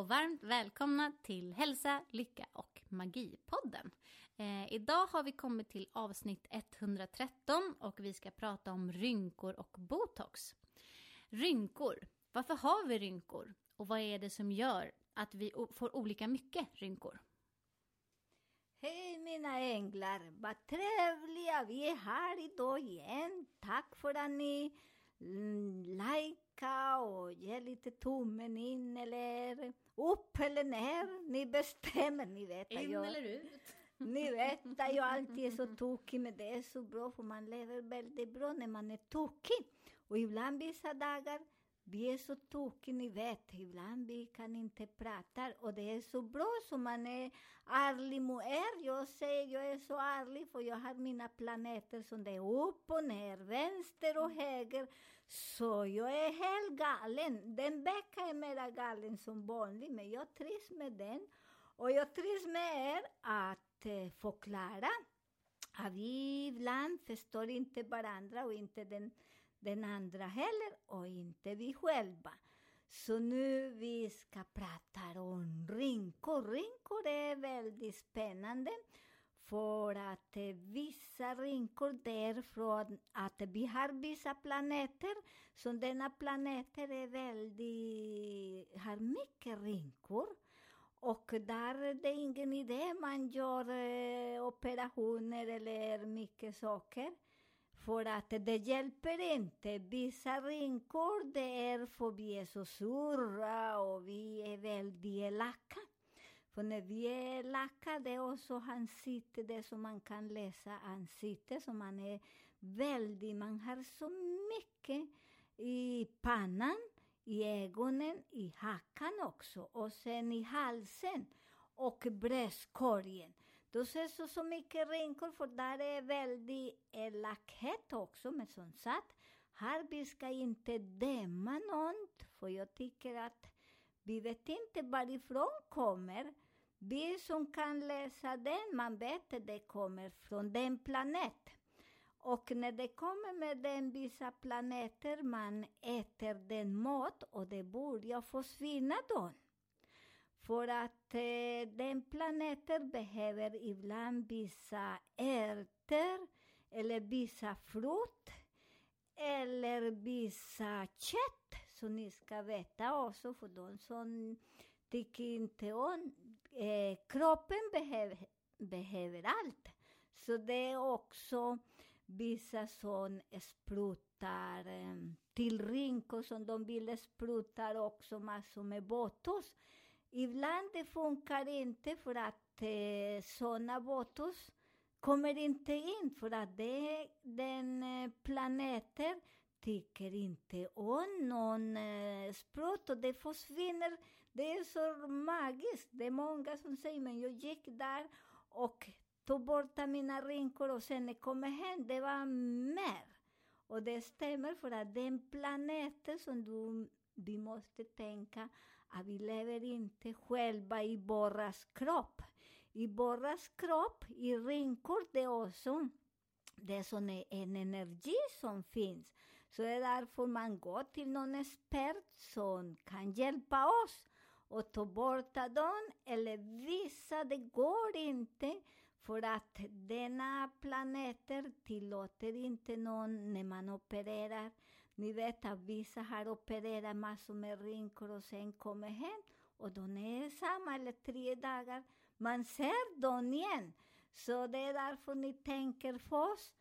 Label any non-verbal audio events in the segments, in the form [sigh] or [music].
Och varmt välkomna till Hälsa, Lycka och Magi-podden. Eh, idag har vi kommit till avsnitt 113 och vi ska prata om rynkor och botox. Rynkor. Varför har vi rynkor? Och vad är det som gör att vi får olika mycket rynkor? Hej mina änglar, vad trevliga vi är här idag igen. Tack för att ni likea och ger lite tummen in eller upp eller ner. Ni bestämmer, ni vet att jag, ut? [laughs] ni vet att jag alltid är så tokig men det är så bra för man lever väldigt bra när man är tokig. Och ibland vissa dagar vi är så tokiga, ni vet. Ibland vi kan inte prata och det är så bra så man är ärlig mot er. Jag säger jag är så ärlig för jag har mina planeter som det är upp och ner, vänster och höger. Så jag är helt galen. Den veckan är mera galen som vanligt, men jag trivs med den. Och jag trivs med er att eh, förklara att vi ibland förstår inte varandra och inte den, den andra heller och inte vi själva. Så nu vi ska prata om rynkor. Rynkor är väldigt spännande för att eh, vissa rynkor det är från att vi har vissa planeter som denna planeter är väldigt, har mycket rynkor. Och där är det ingen idé man gör eh, operationer eller mycket saker. För att det hjälper inte. Vissa rynkor det är för vi är så sura och vi är väldigt elaka. För när vi är elaka det är också ansikte, det som man kan läsa ansikte, som man är väldigt, man har så mycket i pannan, i ögonen, i hakan också och sen i halsen och bröstkorgen. Då ses så, så mycket rynkor för där eh, är väldigt elakhet också. Men som sagt, här vi ska inte döma någon, för jag tycker att vi vet inte varifrån kommer. Vi som kan läsa den, man vet att det kommer från den planet. Och när det kommer med den vissa planeter, man äter den mat och det börjar försvinna då. För att eh, den planeten behöver ibland vissa ärtor eller vissa frukt eller vissa kött. Så ni ska veta också för de som tycker inte om eh, kroppen behöver, behöver allt. Så det är också vissa som sprutar eh, till rynkor som de vill sprutar också massor med botox. Ibland det funkar inte för att eh, sådana botus kommer inte in för att det, den eh, planeten tycker inte om någon eh, sprut och det försvinner. Det är så magiskt. Det är många som säger, men jag gick där och tog bort mina rynkor och sen när jag kom hem, det var mer. Och det stämmer för att den planeten som du, vi måste tänka att vi lever inte själva i våras kropp. I våras kropp, i rynkor, det är också det är en energi som finns. Så det är därför man går till någon expert som kan hjälpa oss och ta denna planeter tillåter inte någon när man opererar. Ni vet att vissa har opererat massor med rynkor och sen kommer hem och de är e samma eller tre dagar. Man ser dem igen. Så det är därför ni tänker först,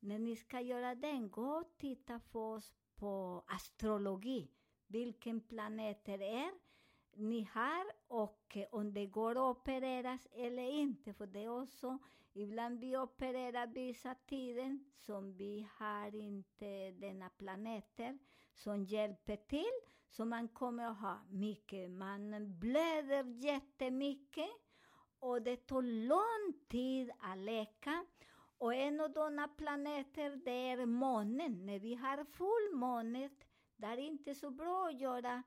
när ni ska göra den, gå och titta först på astrologi. Vilken planet det är. ni har och om det går att opereras eller inte. För det är också, ibland vi opererar vissa tiden som vi har inte denna planeter som hjälper till. Så man kommer att ha mycket, man blöder jättemycket och det tar lång tid att läka. Och en av dessa planeter det är månen. När vi har fullmåne, det är inte så bra att göra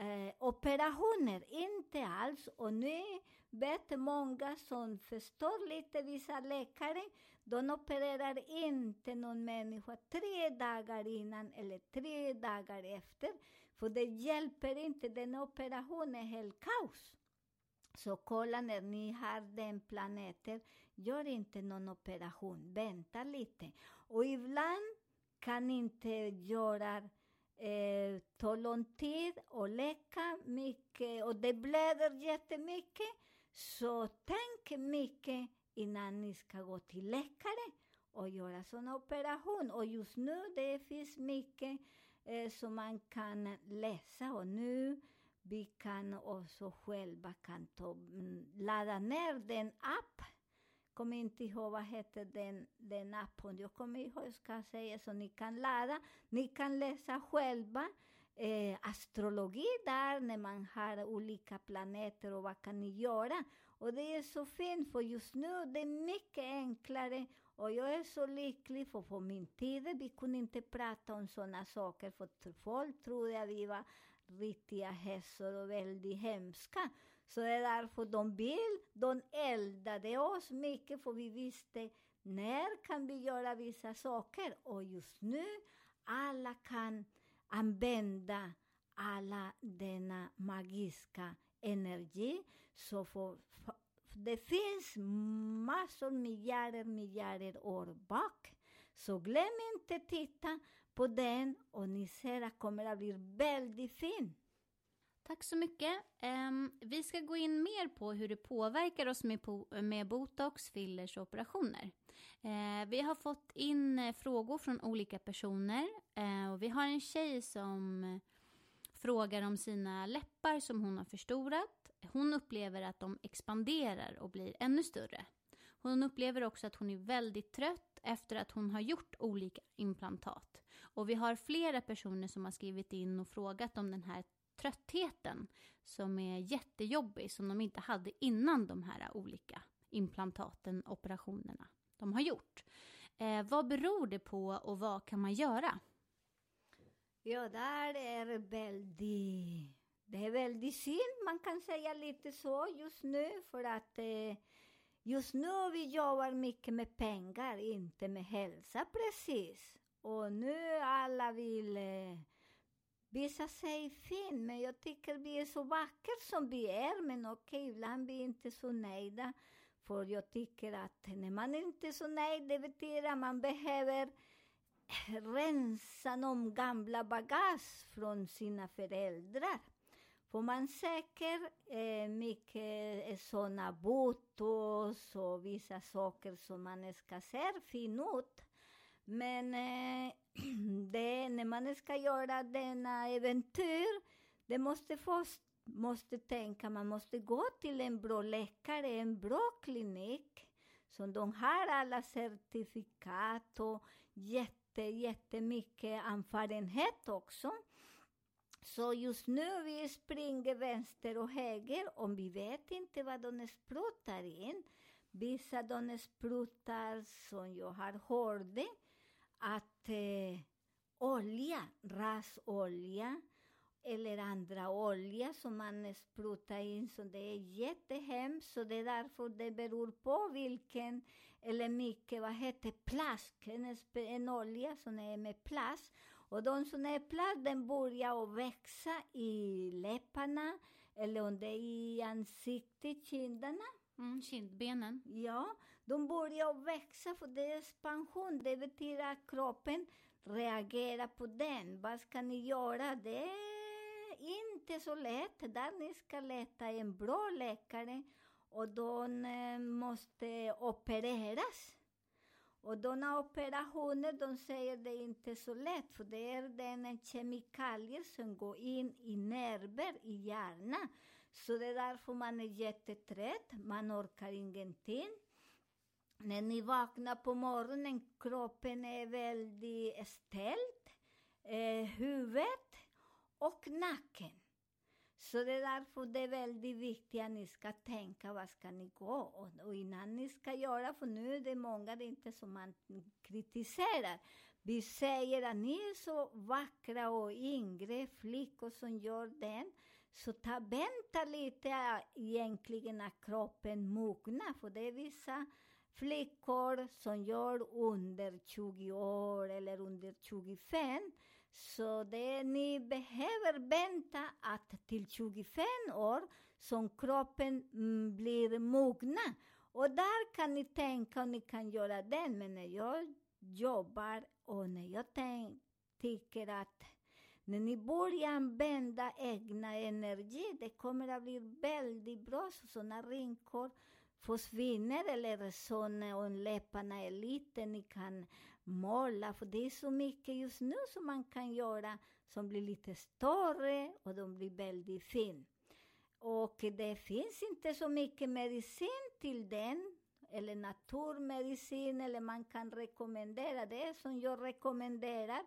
eh, operationer, inte alls. Och nu vet många som förstår lite, vissa läkare, de opererar inte någon människa tre dagar innan eller tre dagar efter. För det hjälper inte, den operationen är helt kaos. Så kolla när ni har den planeten, gör inte någon operation, vänta lite. Och ibland kan inte göra eh, ta lång tid och läka mycket och det blöder jättemycket. Så tänk mycket innan ni ska gå till läkare och göra sån operation. Och just nu det finns mycket eh, som man kan läsa och nu vi kan också själva kan ta, mm, ladda ner den app. Kommer inte ihåg vad heter den, den appen. Jag kommer ihåg, jag ska säga så ni kan ladda. Ni kan läsa själva eh, astrologi där när man har olika planeter och vad kan ni göra. Och det är så fint för just nu det är mycket enklare och jag är så lycklig för på min tid vi kunde inte prata om sådana saker för folk trodde att vi var riktiga hästar och väldigt hemska. Så det är därför de vill, de eldade oss mycket för vi visste när kan vi göra vissa saker och just nu alla kan använda alla denna magiska energi. Så för, för, det finns massor, miljarder, miljarder år bak. Så glöm inte titta på den och ni ser att kommer att bli väldigt fin. Tack så mycket. Um, vi ska gå in mer på hur det påverkar oss med, po- med botox, fillers och operationer. Uh, vi har fått in uh, frågor från olika personer uh, och vi har en tjej som eh, frågar om sina läppar som hon har förstorat. Hon upplever att de expanderar och blir ännu större. Hon upplever också att hon är väldigt trött efter att hon har gjort olika implantat. Och vi har flera personer som har skrivit in och frågat om den här tröttheten som är jättejobbig som de inte hade innan de här olika implantaten, operationerna de har gjort. Eh, vad beror det på och vad kan man göra? Ja, där är väldigt... Det är väldigt synd, man kan säga lite så just nu, för att eh, just nu vi jobbar mycket med pengar, inte med hälsa precis. Och nu alla vill eh, visa sig fin, men jag tycker vi är så vackra som vi är, men okej, ibland blir vi inte så nöjda. För jag tycker att när man inte är så nöjd, det betyder att man behöver rensa någon gamla bagage från sina föräldrar. Får man söker eh, mycket sådana botos och vissa saker som man ska se fin ut. Men eh, [clears throat] det, när man ska göra denna äventyr, det måste först måste tänka, man måste gå till en bra läkare, en bra klinik, som de har alla certifikat och jätte, jättemycket erfarenhet också. Så just nu vi springer vänster och höger och vi vet inte vad de sprutar in. Vissa de sprutar, som jag har hörde, att eh, olja, rasolja eller andra olja som man sprutar in, så det är jättehemskt. Så det är därför det beror på vilken, eller mycket, vad heter plast, en, en olja som är med plast. Och de som är plast, den börjar att växa i läpparna, eller om det är i ansiktet, kinderna. Mm, kindbenen. Ja, de börjar växa för det är expansion. Det betyder att kroppen reagerar på den. Vad ska ni göra? Det är inte så lätt. Där ni ska leta en bra läkare och de eh, måste opereras. Och de operationer, de säger det är inte så lätt, för det är den kemikalier som går in i nerver i hjärnan. Så det är därför man är jättetrött, man orkar ingenting. När ni vaknar på morgonen, kroppen är väldigt ställd, eh, huvudet och nacken. Så det är därför det är väldigt viktigt att ni ska tänka, vad ska ni gå? Och, och innan ni ska göra, för nu är det många, det är inte som man kritiserar. Vi säger att ni är så vackra och yngre flickor som gör den. Så ta, vänta lite äh, egentligen att kroppen mognar, för det är vissa flickor som gör under 20 år eller under 25. Så det, ni behöver vänta att till 25 år som kroppen mm, blir mogna. Och där kan ni tänka och ni kan göra den. Men när jag jobbar och när jag tänk, tycker att när ni börjar använda egna energi, det kommer att bli väldigt bra. Så sådana rynkor försvinner eller sådana om läpparna är lite, ni kan måla, för det är så mycket just nu som man kan göra som blir lite större och de blir väldigt fin. Och det finns inte så mycket medicin till den, eller naturmedicin, eller man kan rekommendera det som jag rekommenderar.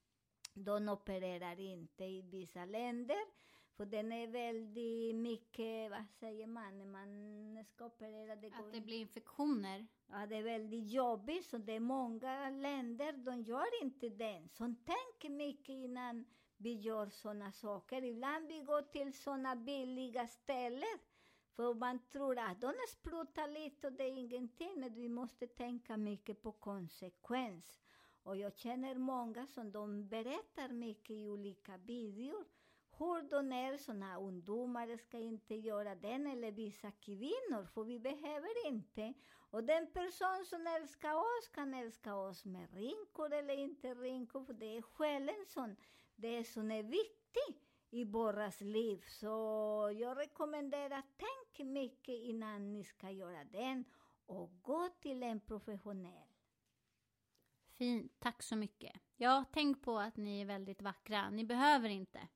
De opererar inte i vissa länder. För den är väldigt mycket, vad säger man, när man ska operera. Det Att det blir infektioner. Ja, det är väldigt jobbigt, så det är många länder, de gör inte den. Så tänk mycket innan vi gör sådana saker. Ibland vi går till sådana billiga ställen, för man tror att de sprutar lite och det är ingenting, men vi måste tänka mycket på konsekvens. Och jag känner många som de berättar mycket i olika videor, hur de är sådana ungdomar ska inte göra den, eller vissa kvinnor, för vi behöver inte. Och den person som älskar oss kan älska oss med rynkor eller inte rynkor, för det är själen som, det som är viktigt i våras liv. Så jag rekommenderar, tänk mycket innan ni ska göra den och gå till en professionell. Fint, tack så mycket. Ja, tänk på att ni är väldigt vackra. Ni behöver inte.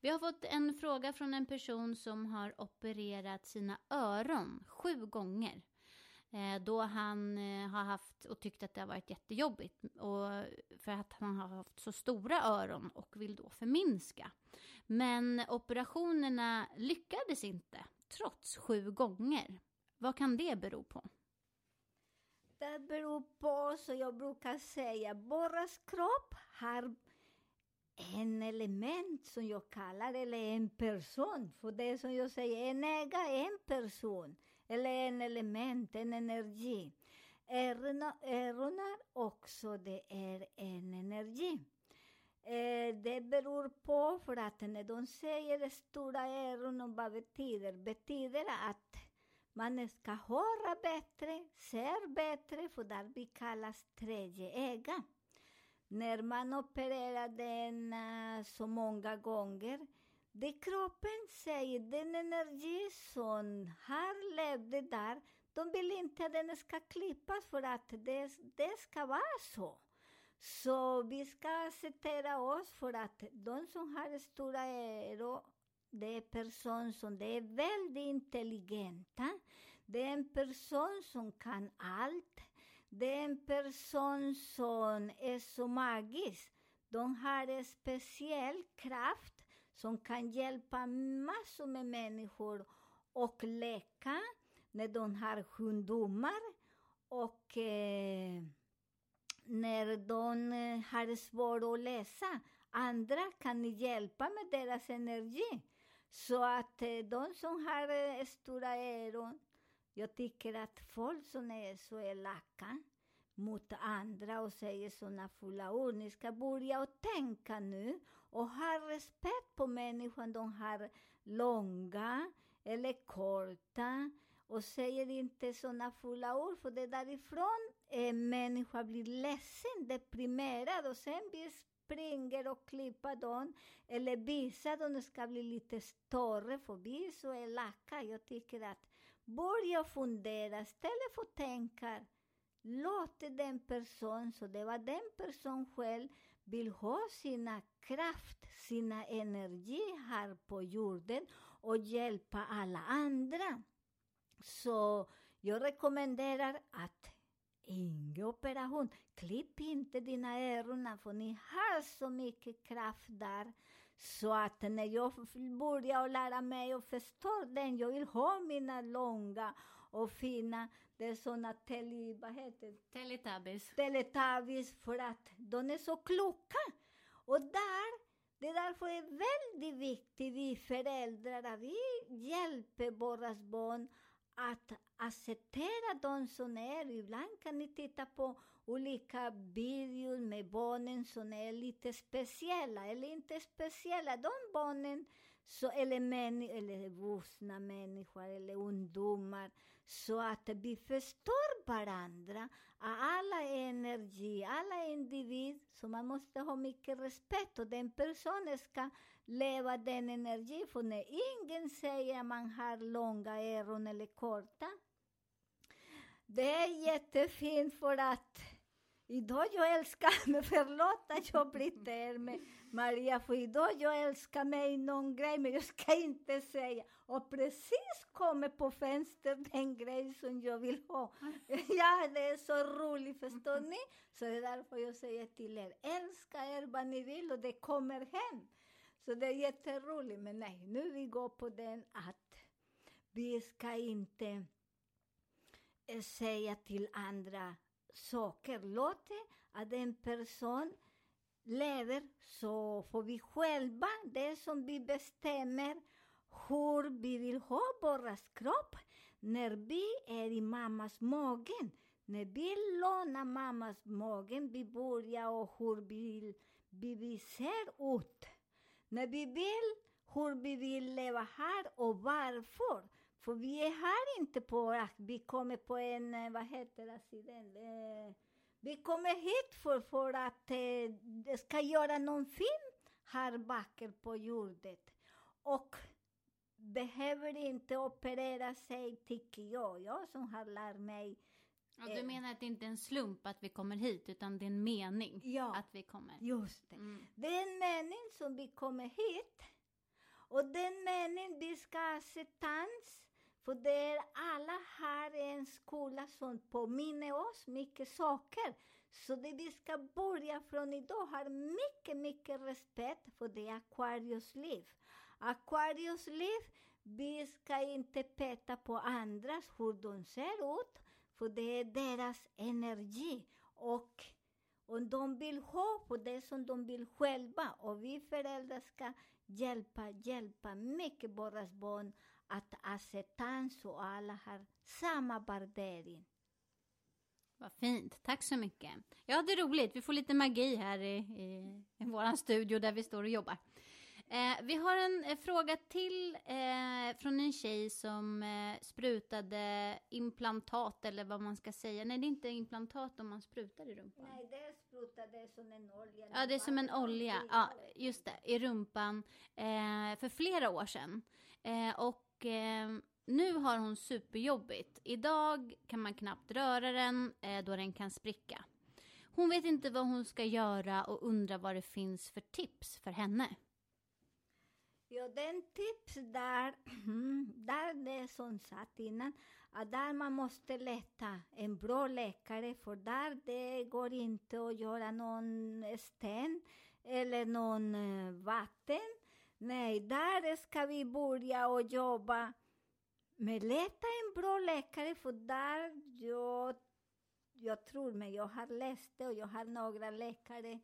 Vi har fått en fråga från en person som har opererat sina öron sju gånger. Eh, då han eh, har haft och tyckt att det har varit jättejobbigt. Och för att han har haft så stora öron och vill då förminska. Men operationerna lyckades inte, trots sju gånger. Vad kan det bero på? Det beror på, så jag brukar säga, borras kropp har en element som jag kallar, eller en person. För det är som jag säger, en äga en person, eller en element, en energi. Öronen också, det är en energi. Eh, det beror på, för att när de säger stora öron, vad betyder? Betyder att man ska höra bättre, ser bättre, för där vi kallas tredje öga. När man opererar den eh, så många gånger, det kroppen säger, den energi som har levt där, de vill inte att den ska klippas för att det, det ska vara så. Så vi ska acceptera oss för att de som har stora öron det är personer som det är väldigt intelligenta. Det är en person som kan allt. Det är en person som är så magisk. De har en speciell kraft som kan hjälpa massor med människor och läka när de har sjukdomar och eh, när de eh, har svårt att läsa. Andra kan hjälpa med deras energi. Så att de som har stora öron, jag tycker att folk som är så elaka mot andra och säger såna fula ord, ni ska börja och tänka nu och ha respekt på människan de har långa eller korta och säger inte såna fula ord, för det är därifrån en människa blir ledsen, deprimerad och sen blir springer och klipper dem eller visar de ska bli lite större, för vi är så elaka. Jag tycker att börja fundera, istället för att tänka Låt den person, så det var den person själv, vill ha sina kraft, sina energi här på jorden och hjälpa alla andra. Så jag rekommenderar att ingen operation. Klipp inte dina öron, för ni har så mycket kraft där. Så att när jag börjar lära mig och förstår den, jag vill ha mina långa och fina, det är såna tele, vad heter det? Teletubbies. Teletubbies för att de är så kloka. Och där, det är därför är väldigt viktigt, vi föräldrar, att vi hjälper våra barn att acceptera de som är. Ibland kan ni titta på olika videor med barnen som är lite speciella eller inte speciella. De barnen, så, eller, män, eller vuxna människor eller ungdomar, så att vi förstår varandra. Alla energi, alla individ, så man måste ha mycket respekt och den personen ska leva den energin. För när ingen säger att man har långa öron eller korta, det är jättefint för att idag jag älskar [laughs] mig, förlåt att jag blir men Maria, för idag jag älskar mig någon grej, men jag ska inte säga. Och precis kommer på fönstret den grej som jag vill ha. [laughs] Ja, det är så roligt, förstår ni? Så det är därför jag säger till er, älska er vad ni vill och det kommer hem. Så det är jätteroligt, men nej, nu vi går på den att vi ska inte eh, säga till andra saker. Låt det att en person lever så får vi själva, det som vi bestämmer hur vi vill ha vår kropp när vi är i mammas magen. När vi lånar mammas magen, vi börjar och hur vi, vi, vi ser ut. När vi vill hur vi vill leva här och varför. För vi är här inte på att vi kommer på en, eh, vad heter det, accident. Eh, vi kommer hit för, för att eh, ska göra någon film här bakom på jorden. Och behöver inte operera sig, tycker jag. Jag som har lärt mig. Ja, du Eh. menar att det inte är en slump att vi kommer hit, utan det är en mening Ja. att vi kommer? Just det. Mm. Det är en mening som vi kommer hit. Och den meningen vi ska acceptans. För det är alla har en skola som påminner oss mycket saker. Så det vi ska börja från idag har mycket, mycket respekt för det Aquarius liv. Aquarius liv, vi ska inte peta på andras hur de ser ut, för det är deras energi. Och om de vill ha på det som de vill själva och vi föräldrar ska hjälpa, hjälpa mycket våra barn att acceptans och alla har samma värdering. Vad fint, tack så mycket. Ja, det är roligt, vi får lite magi här i, i, i vår studio där vi står och jobbar. Eh, vi har en eh, fråga till eh, från en tjej som eh, sprutade implantat, eller vad man ska säga. Nej, det är inte implantat om man sprutar i rumpan. Nej, det sprutade som en olja. Ja, det är som en olja. Ja, just det. I rumpan eh, för flera år sedan. Eh, och eh, nu har hon superjobbigt. Idag kan man knappt röra den eh, då den kan spricka. Hon vet inte vad hon ska göra och undrar vad det finns för tips för henne. Ja, den tips där, [clears throat] där det som satt innan, att där man måste leta en bra läkare, för där det går inte att göra någon sten eller någon eh, vatten. Nej, där ska vi börja och jobba med leta en bra läkare, för där jag, jag tror mig, jag har läst det och jag har några läkare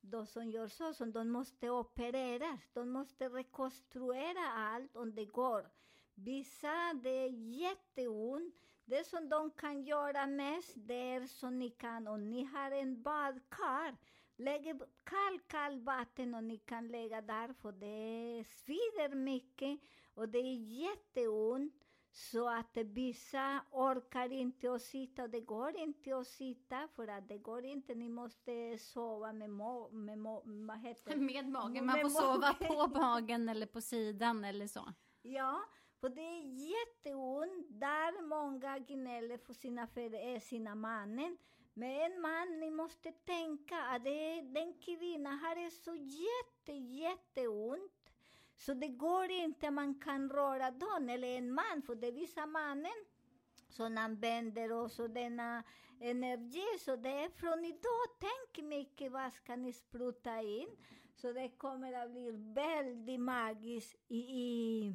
de som gör så, som de måste opereras, de måste rekonstruera allt om det går. Vissa, det är jätteont. Det som de kan göra mest, det är som ni kan, om ni har en badkar, lägg kall, kall vatten och ni kan lägga där, för det svider mycket och det är jätteont. Så att vissa orkar inte att sitta och det går inte att sitta för att det går inte, ni måste sova med, må, med må, vad heter det? Med magen, man Med får sova magen. på magen eller på sidan eller så. Ja, för det är jätteont där många gnäller för sina, för, eh, sina mannen. Men en man, ni måste tänka att det, den kvinnan har det så jätte, jätteont. Så det går inte man kan röra dem, eller en man, för det visar mannen som använder också denna energi. Så det är från idag, tänk mycket vad ska ni spruta in. Så det kommer att bli väldigt magiskt i, i,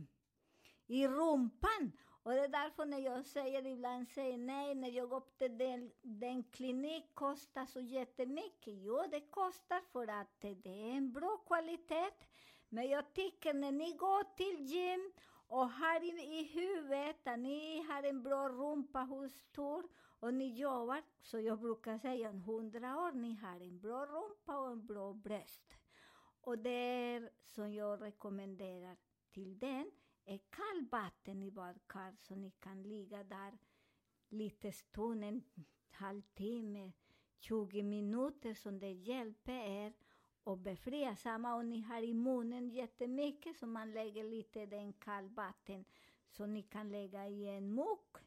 i rumpan. Och det är därför när jag säger ibland säger nej, när jag går till den, den klinik kostar så jättemycket. Jo, det kostar för att det är en bra kvalitet. Men jag tycker när ni går till gym och har i, i huvudet att ni har en bra rumpa hos stor? och ni jobbar, så jag brukar säga en hundra år, ni har en bra rumpa och en bra bröst. Och det är som jag rekommenderar till den är kallvatten i badkar så ni kan ligga där lite stund, en halvtimme, 20 minuter som det hjälper er och befria. Samma om ni har i munnen jättemycket så man lägger lite den kallvatten så ni kan lägga i en mugg,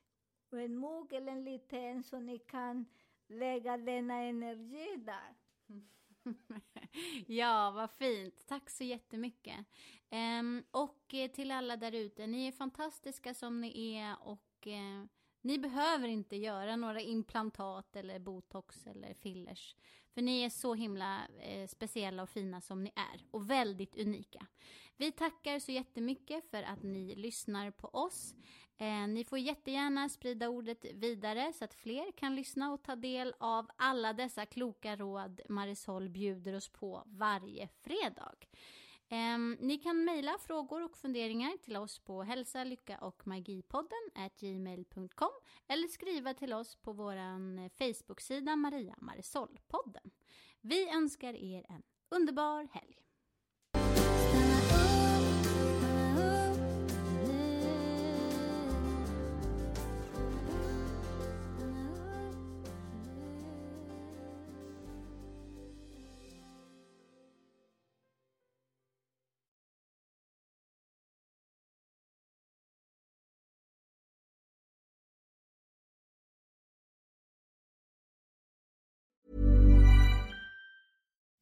en mugg eller en liten så ni kan lägga denna energi där. [laughs] [laughs] ja, vad fint. Tack så jättemycket. Um, och eh, till alla där ute, ni är fantastiska som ni är och uh, ni behöver inte göra några implantat eller botox eller fillers. För ni är så himla eh, speciella och fina som ni är och väldigt unika. Vi tackar så jättemycket för att ni lyssnar på oss. Eh, ni får jättegärna sprida ordet vidare så att fler kan lyssna och ta del av alla dessa kloka råd Marisol bjuder oss på varje fredag. Eh, ni kan mejla frågor och funderingar till oss på hälsa, lycka och magipodden gmail.com eller skriva till oss på vår Facebook-sida Maria Marisol-podden. Vi önskar er en underbar helg.